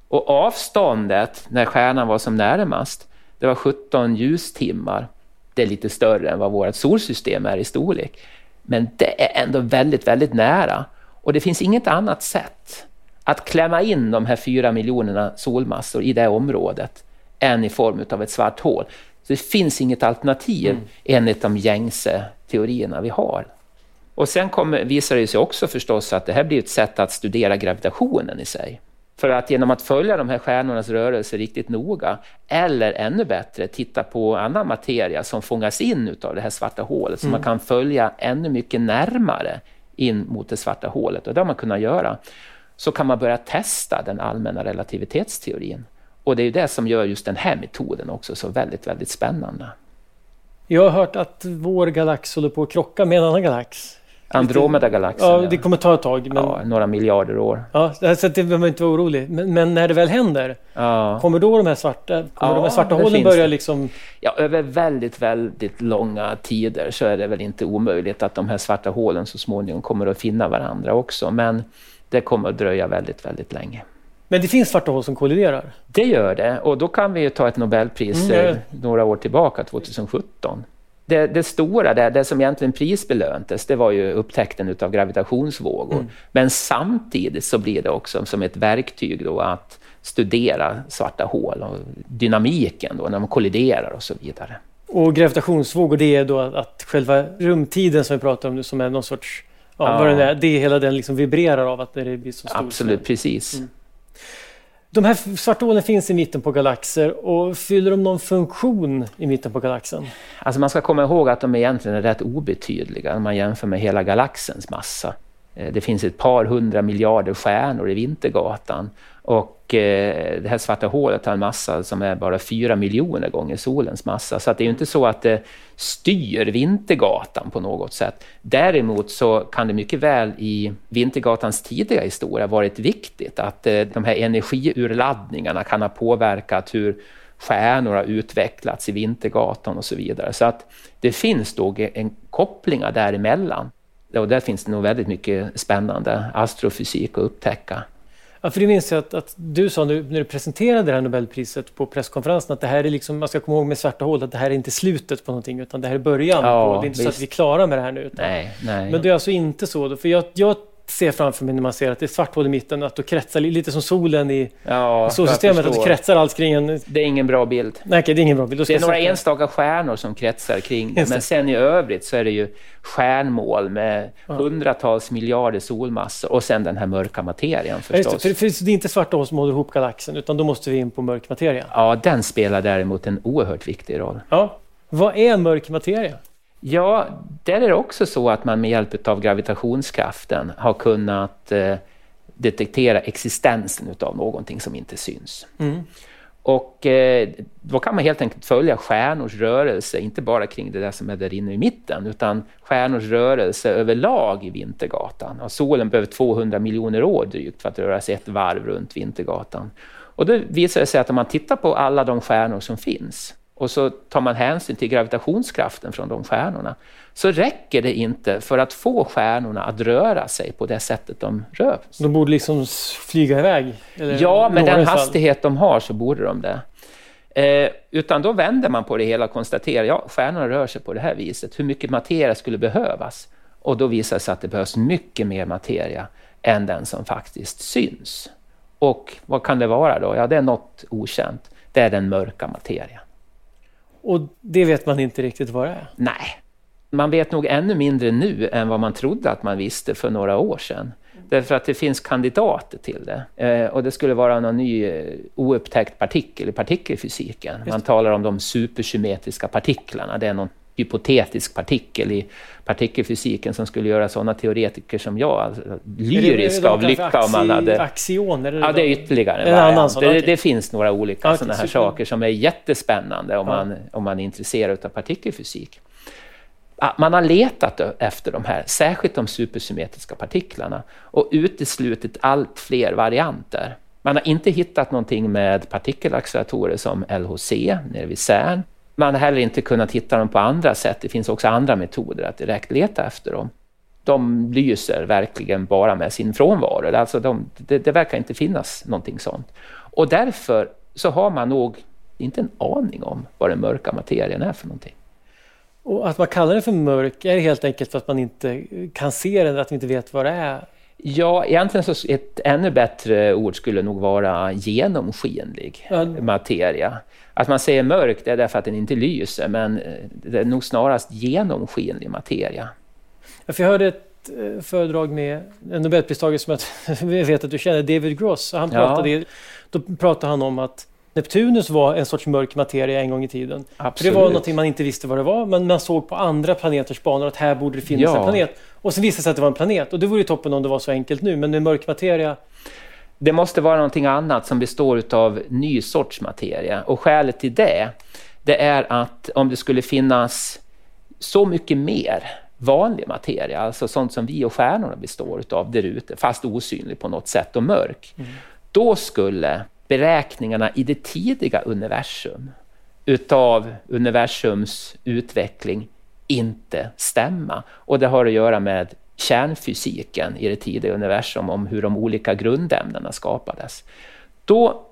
B: Och avståndet när stjärnan var som närmast, det var 17 ljustimmar. Det är lite större än vad vårt solsystem är i storlek. Men det är ändå väldigt, väldigt nära. Och det finns inget annat sätt att klämma in de här fyra miljonerna solmassor i det området än i form av ett svart hål. Så det finns inget alternativ mm. enligt de gängse teorierna vi har. Och sen kommer, visar det sig också förstås att det här blir ett sätt att studera gravitationen i sig. För att genom att följa de här stjärnornas rörelser riktigt noga, eller ännu bättre, titta på annan materia som fångas in av det här svarta hålet, mm. så man kan följa ännu mycket närmare in mot det svarta hålet. Och det har man kunnat göra så kan man börja testa den allmänna relativitetsteorin. Och det är det som gör just den här metoden också så väldigt, väldigt spännande.
A: Jag har hört att vår galax håller på att krocka med en annan galax.
B: Andromeda-galaxen.
A: Ja, det kommer ta ett tag.
B: Men... Ja, några miljarder år.
A: Ja, så det behöver man inte vara orolig. Men, men, när det väl händer, ja. kommer då de här svarta, kommer ja, de här svarta hålen börja det. liksom...
B: Ja, över väldigt, väldigt långa tider så är det väl inte omöjligt att de här svarta hålen så småningom kommer att finna varandra också. Men det kommer att dröja väldigt, väldigt länge.
A: Men det finns svarta hål som kolliderar?
B: Det gör det och då kan vi ju ta ett Nobelpris mm. några år tillbaka, 2017. Det, det, stora, det, det som egentligen prisbelöntes, det var ju upptäckten av gravitationsvågor. Mm. Men samtidigt så blir det också som ett verktyg då att studera svarta hål och dynamiken då när de kolliderar och så vidare.
A: Och gravitationsvågor, det är då att själva rumtiden som vi pratar om nu, som är någon sorts Ja. Vad det, är, det hela den liksom vibrerar av att det blir så stort.
B: Absolut, precis. Mm.
A: De här svarta hålen finns i mitten på galaxer och fyller de någon funktion i mitten på galaxen?
B: Alltså man ska komma ihåg att de egentligen är rätt obetydliga om man jämför med hela galaxens massa. Eh, det finns ett par hundra miljarder stjärnor i Vintergatan och eh, det här svarta hålet har en massa som är bara fyra miljoner gånger solens massa. Så att det är ju inte så att det styr Vintergatan på något sätt. Däremot så kan det mycket väl i Vintergatans tidiga historia varit viktigt att eh, de här energiurladdningarna kan ha påverkat hur stjärnor har utvecklats i Vintergatan och så vidare. Så att det finns då en kopplingar däremellan. Och där finns det nog väldigt mycket spännande astrofysik att upptäcka.
A: Ja, för det minns jag att, att du sa nu, när du presenterade det här Nobelpriset på presskonferensen att det här är liksom, man ska komma ihåg med svarta hål att det här är inte slutet på någonting utan det här är början. Ja, på, det är inte visst. så att vi är klara med det här nu. Utan,
B: nej, nej.
A: Men det är alltså inte så. Då, för jag, jag ser framför mig när man ser att det är svart hål i mitten, att då kretsar lite som solen i ja, solsystemet, att det kretsar allt kring en...
B: Det är ingen bra bild.
A: Nej, det är ingen bra bild.
B: Det är några enstaka stjärnor som kretsar kring det, men sen i övrigt så är det ju stjärnmål med ja. hundratals miljarder solmassor och sen den här mörka materian förstås.
A: Ja, för, för det är inte svarta hål som håller ihop galaxen, utan då måste vi in på mörk materia.
B: Ja, den spelar däremot en oerhört viktig roll.
A: Ja. Vad är mörk materia?
B: Ja, där är det också så att man med hjälp av gravitationskraften har kunnat eh, detektera existensen av någonting som inte syns. Mm. Och eh, då kan man helt enkelt följa stjärnors rörelse, inte bara kring det där som är där inne i mitten, utan stjärnors rörelse överlag i Vintergatan. Och solen behöver 200 miljoner år drygt för att röra sig ett varv runt Vintergatan. Och då visar det sig att om man tittar på alla de stjärnor som finns och så tar man hänsyn till gravitationskraften från de stjärnorna, så räcker det inte för att få stjärnorna att röra sig på det sättet de rör sig.
A: De borde liksom flyga iväg?
B: ja, med den hastighet de har så borde de det. Eh, utan då vänder man på det hela och konstaterar, ja, stjärnorna rör sig på det här viset. Hur mycket materia skulle behövas? Och då visar det sig att det behövs mycket mer materia än den som faktiskt syns. Och vad kan det vara då? Ja, det är något okänt. Det är den mörka materian.
A: Och det vet man inte riktigt vad det är?
B: Nej. Man vet nog ännu mindre nu än vad man trodde att man visste för några år sedan. Därför att det finns kandidater till det. Eh, och det skulle vara någon ny eh, oupptäckt partikel i partikelfysiken. Man talar om de supersymmetriska partiklarna. Det är någon hypotetisk partikel i partikelfysiken som skulle göra sådana teoretiker som jag alltså, lyriska av lycka om man hade...
A: Axioner?
B: Ja, det är ytterligare en variant. Det, det, finns några olika okay, sådana här super. saker som är jättespännande om, ja. man, om man är intresserad av partikelfysik. Man har letat efter de här, särskilt de supersymmetriska partiklarna och uteslutit allt fler varianter. Man har inte hittat någonting med partikelacceleratorer som LHC nere vid CERN. Man har heller inte kunnat hitta dem på andra sätt. Det finns också andra metoder att direkt leta efter dem. De lyser verkligen bara med sin frånvaro. Alltså de, det, det verkar inte finnas någonting sånt. Och därför så har man nog inte en aning om vad den mörka materien är för någonting.
A: Och att man kallar den för mörk är helt enkelt för att man inte kan se den, att vi inte vet vad det är?
B: Ja, egentligen så ett ännu bättre ord skulle nog vara genomskinlig ja. materia. Att man säger mörk det är därför att den inte lyser, men eh, det är nog snarast genomskinlig materia.
A: För jag hörde ett eh, föredrag med en nobelpristagare som jag vet att du känner, David Gross. Han pratade, ja. Då pratade han om att Neptunus var en sorts mörk materia en gång i tiden. Absolut. det var någonting man inte visste vad det var, men man såg på andra planeters banor att här borde det finnas ja. en planet. Och sen visade det sig att det var en planet. Och det vore ju toppen om det var så enkelt nu, men med mörk materia
B: det måste vara någonting annat som består av ny sorts materia. Och skälet till det, det är att om det skulle finnas så mycket mer vanlig materia, alltså sånt som vi och stjärnorna består av där ute, fast osynlig på något sätt och mörk, mm. då skulle beräkningarna i det tidiga universum utav universums utveckling inte stämma. Och det har att göra med kärnfysiken i det tidiga universum om hur de olika grundämnena skapades. Då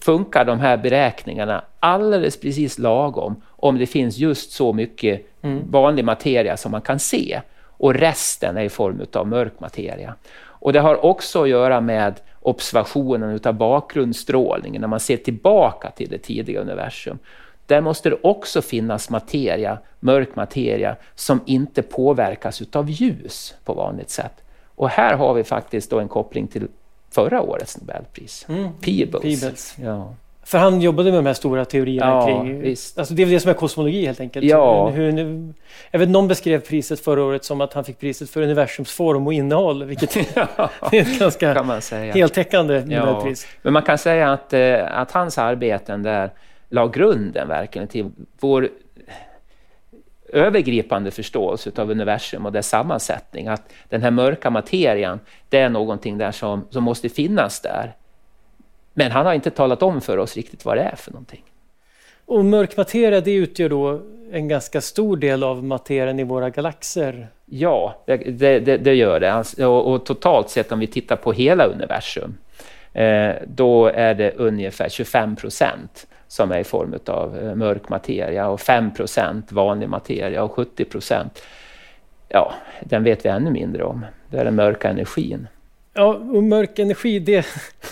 B: funkar de här beräkningarna alldeles precis lagom om det finns just så mycket mm. vanlig materia som man kan se och resten är i form av mörk materia. Och det har också att göra med observationen av bakgrundsstrålningen när man ser tillbaka till det tidiga universum. Där måste det också finnas materia, mörk materia, som inte påverkas av ljus på vanligt sätt. Och här har vi faktiskt då en koppling till förra årets Nobelpris, mm. Peebles.
A: Peebles. Ja. För han jobbade med de här stora teorierna
B: ja,
A: kring...
B: Visst.
A: Alltså det är väl det som är kosmologi helt enkelt.
B: Ja.
A: Hur, hur, jag vet någon beskrev priset förra året som att han fick priset för universums form och innehåll, vilket ja, är ett ganska heltäckande. Ja.
B: Men man kan säga att, eh, att hans arbeten där la grunden verkligen till vår övergripande förståelse av universum och dess sammansättning. Att den här mörka materian, det är någonting där som, som måste finnas där. Men han har inte talat om för oss riktigt vad det är för någonting.
A: Och mörk materia, det utgör då en ganska stor del av materien i våra galaxer?
B: Ja, det, det, det gör det. Alltså, och, och, totalt sett om vi tittar på hela universum, eh, då är det ungefär 25 procent som är i form av eh, mörk materia och 5% vanlig materia och 70% ja, den vet vi ännu mindre om. Det är den mörka energin.
A: Ja, och mörk energi, det...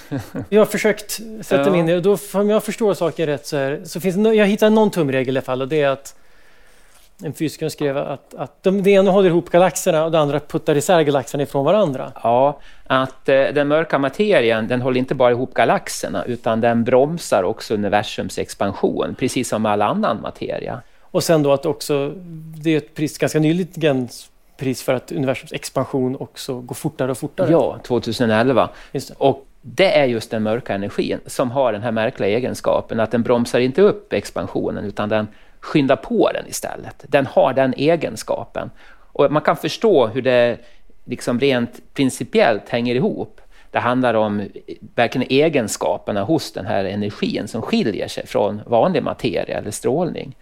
A: Jag har försökt sätta ja. mig in i det. Om jag förstår saken rätt så, här, så finns. Jag hittar någon tumregel i alla fall och det är att en fysiker skrev att, att de, det ena håller ihop galaxerna och det andra puttar isär galaxerna ifrån varandra.
B: Ja, att eh, den mörka materien den håller inte bara ihop galaxerna utan den bromsar också universums expansion, precis som all annan materia.
A: Och sen då att också, det är ett pris, ganska nyligen pris för att universums expansion också går fortare och fortare.
B: Ja, 2011. Det. Och det är just den mörka energin som har den här märkliga egenskapen att den bromsar inte upp expansionen utan den skynda på den istället. Den har den egenskapen. Och man kan förstå hur det liksom rent principiellt hänger ihop. Det handlar om verkligen egenskaperna hos den här energin som skiljer sig från vanlig materia eller strålning.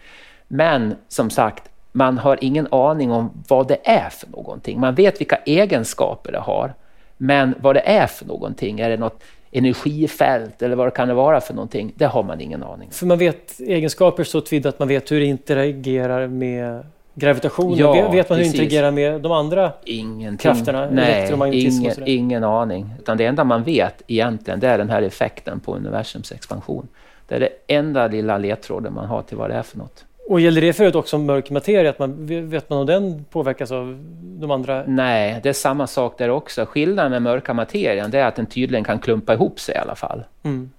B: Men som sagt, man har ingen aning om vad det är för någonting. Man vet vilka egenskaper det har, men vad det är för någonting, är det något energifält eller vad det kan vara för någonting, det har man ingen aning om.
A: För man vet egenskaper så tillvida att man vet hur det interagerar med gravitationen?
B: Ja,
A: vet man hur det interagerar med de andra
B: Ingenting.
A: krafterna?
B: Nej, ingen, ingen aning. Utan det enda man vet egentligen, det är den här effekten på universums expansion. Det är det enda lilla ledtråden man har till vad det är för något.
A: Och gäller det förut också mörk materia? Att man, vet man om den påverkas av de andra?
B: Nej, det är samma sak där också. Skillnaden med mörka materian är att den tydligen kan klumpa ihop sig i alla fall.
A: Mm.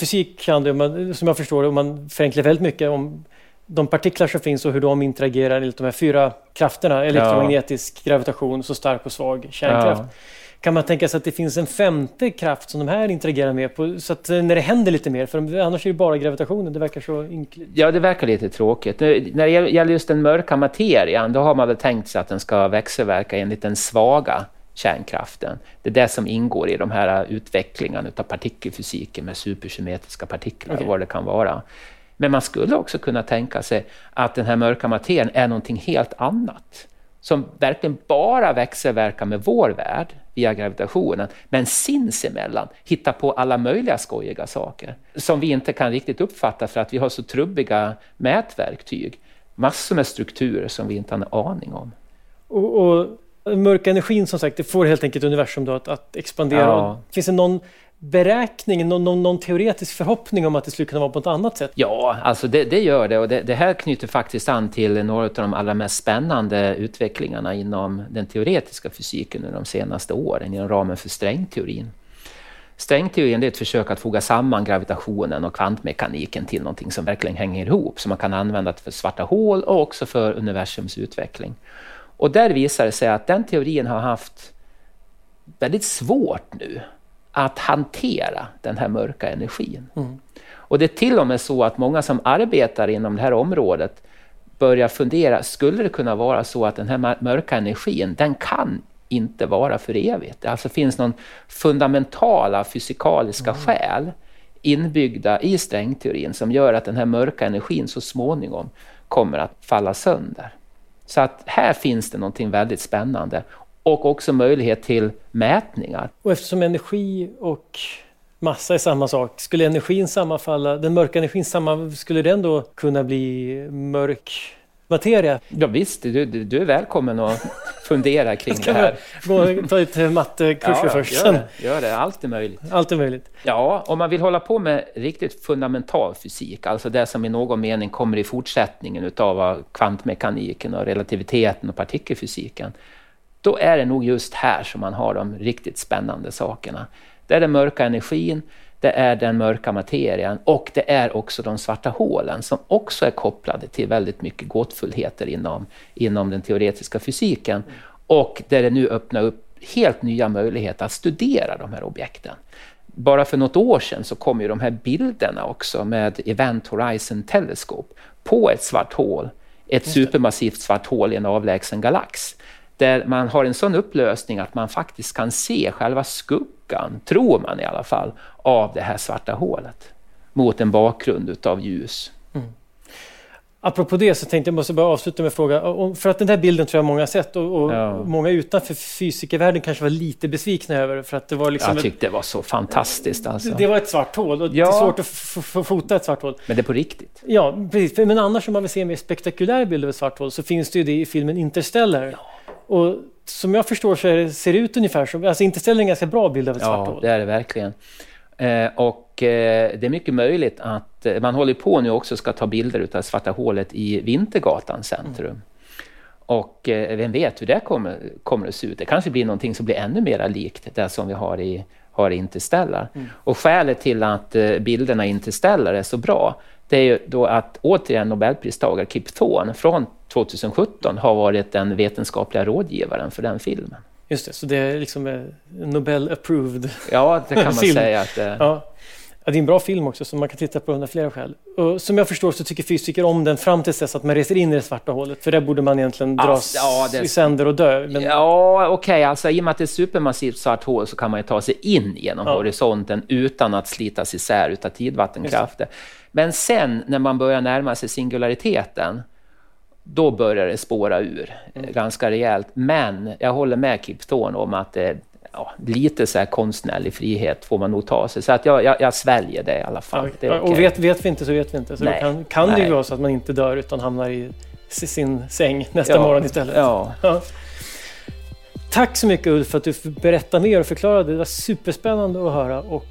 A: Fysik kan man, som jag förstår det, om man förenklar väldigt mycket om de partiklar som finns och hur de interagerar enligt de här fyra krafterna. Elektromagnetisk, gravitation, så stark och svag, kärnkraft.
B: Ja.
A: Kan man tänka sig att det finns en femte kraft som de här interagerar med? På, så att eh, när det händer lite mer, för annars är det bara gravitationen, det verkar så ynkligt.
B: Ja, det verkar lite tråkigt. Nu, När det gäller just den mörka materian, då har man väl tänkt sig att den ska växelverka enligt den svaga kärnkraften. Det är det som ingår i de här utvecklingarna av partikelfysiken med supersymmetriska partiklar
A: Okej.
B: och vad det kan vara. Men man skulle också kunna tänka sig att den här mörka materian är någonting helt annat. Som verkligen bara växelverkar med vår värld via gravitationen, men sinsemellan hittar på alla möjliga skojiga saker som vi inte kan riktigt uppfatta för att vi har så trubbiga mätverktyg. Massor med strukturer som vi inte har en aning om.
A: Och, och mörka energin som sagt, det får helt enkelt universum då att, att expandera.
B: Ja.
A: Finns det någon beräkning, någon, någon, någon teoretisk förhoppning om att det skulle kunna vara på ett annat sätt?
B: Ja, alltså det, det gör det och det, det här knyter faktiskt an till några av de allra mest spännande utvecklingarna inom den teoretiska fysiken under de senaste åren inom ramen för strängteorin. Strängteorin är ett försök att foga samman gravitationen och kvantmekaniken till någonting som verkligen hänger ihop, som man kan använda för svarta hål och också för universums utveckling. Och där visar det sig att den teorin har haft väldigt svårt nu att hantera den här mörka energin. Och det är till och med så att många som arbetar inom det här området börjar fundera, skulle det kunna vara så att den här mör- mörka energin, den kan inte vara för evigt? Det alltså finns någon fundamentala fysikaliska skäl inbyggda i strängteorin som gör att den här mörka energin så småningom kommer att falla sönder. Så att här finns det någonting väldigt spännande och också möjlighet till mätningar.
A: Och eftersom energi och massa är samma sak, skulle energin sammanfalla, den mörka energin samma, skulle den då kunna bli mörk materia?
B: Ja, visst, du, du, är välkommen att fundera kring det här.
A: gå ta lite mattekurser först?
B: gör det, gör det. Allt är möjligt.
A: Allt är möjligt.
B: Ja, om man vill hålla på med riktigt fundamental fysik, alltså det som i någon mening kommer i fortsättningen utav kvantmekaniken och relativiteten och partikelfysiken, då är det nog just här som man har de riktigt spännande sakerna. Det är den mörka energin, det är den mörka materian och det är också de svarta hålen som också är kopplade till väldigt mycket gåtfullheter inom, inom den teoretiska fysiken och där det nu öppnar upp helt nya möjligheter att studera de här objekten. Bara för något år sedan så kom ju de här bilderna också med Event Horizon Telescope på ett svart hål, ett supermassivt svart hål i en avlägsen galax där man har en sån upplösning att man faktiskt kan se själva skuggan, tror man i alla fall, av det här svarta hålet mot en bakgrund utav ljus.
A: Apropå det så tänkte jag måste bara avsluta med en fråga. För att den här bilden tror jag många har sett och, och
B: Ja.
A: många utanför fysikervärlden kanske var lite besvikna över för att det var liksom...
B: Jag tyckte det var så fantastiskt alltså.
A: det var ett svart hål och det är
B: Ja.
A: svårt att fota ett svart hål.
B: Men det är på riktigt.
A: Ja, precis. Men annars om man vill se en mer spektakulär bild av ett svart hål så finns det ju det i filmen Interstellar. Och som jag förstår så det, ser det ut ungefär som... Alltså Interstellar är en ganska bra bild av ett svart
B: Ja,
A: hål.
B: det är det verkligen. Eh, och eh, det är mycket möjligt att eh, man håller på nu också ska ta bilder utav svarta hålet i Vintergatans centrum. Och eh, vem vet hur det kommer, kommer att se ut. Det kanske blir någonting som blir ännu mer likt det som vi har i, har i Interstellar. Och skälet till att eh, bilderna i Interstellar är så bra, det är ju då att återigen Nobelpristagare Kip Thorne från 2017 har varit den vetenskapliga rådgivaren för den filmen.
A: Just det, så det är liksom eh, Nobel-approved.
B: Ja, det kan man
A: Film.
B: säga att det
A: Ja. Det är en bra film också som man kan titta på under flera skäl. Och som jag förstår så tycker fysiker om den fram till dess att man reser in i det svarta hålet. För där borde man egentligen dras alltså, ja, det... i sänder och dö.
B: Men... Ja, okej. Okay. Alltså, I och med att det är ett supermassivt svart hål så kan man ju ta sig in genom ja. horisonten utan att slitas isär utav tidvattenkrafter. Men sen när man börjar närma sig singulariteten då börjar det spåra ur mm. ganska rejält. Men jag håller med Kip Thorne om att det, ja, lite så här konstnärlig frihet får man nog ta sig. Så att jag, jag, jag sväljer det i alla fall.
A: Ja, okay. Och vet, vet vi inte så vet vi inte. Så Nej. kan, kan det ju vara så att man inte dör utan hamnar i sin säng nästa ja. morgon istället.
B: Ja. ja.
A: Tack så mycket Ulf för att du berättade mer och förklarade. Det var superspännande att höra. Och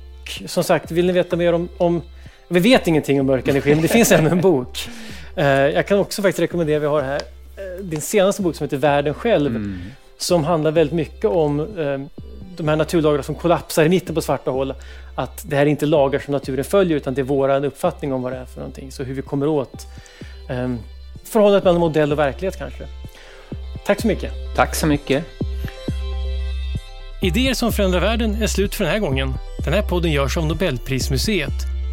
A: som sagt, vill ni veta mer om, om vi vet ingenting om mörk energi, men det finns ändå en bok. Eh, jag kan också faktiskt rekommendera, vi har här, eh, din senaste bok som heter Världen själv. Mm. Som handlar väldigt mycket om eh, de här naturlagarna som kollapsar i mitten på svarta hål. Att det här är inte lagar som naturen följer utan det är vår uppfattning om vad det är för någonting. Så hur vi kommer åt um, förhållandet mellan modell och verklighet kanske. Tack så mycket.
B: Tack så mycket.
A: Idéer som förändrar världen är slut för den här gången. Den här podden görs av Nobelprismuseet.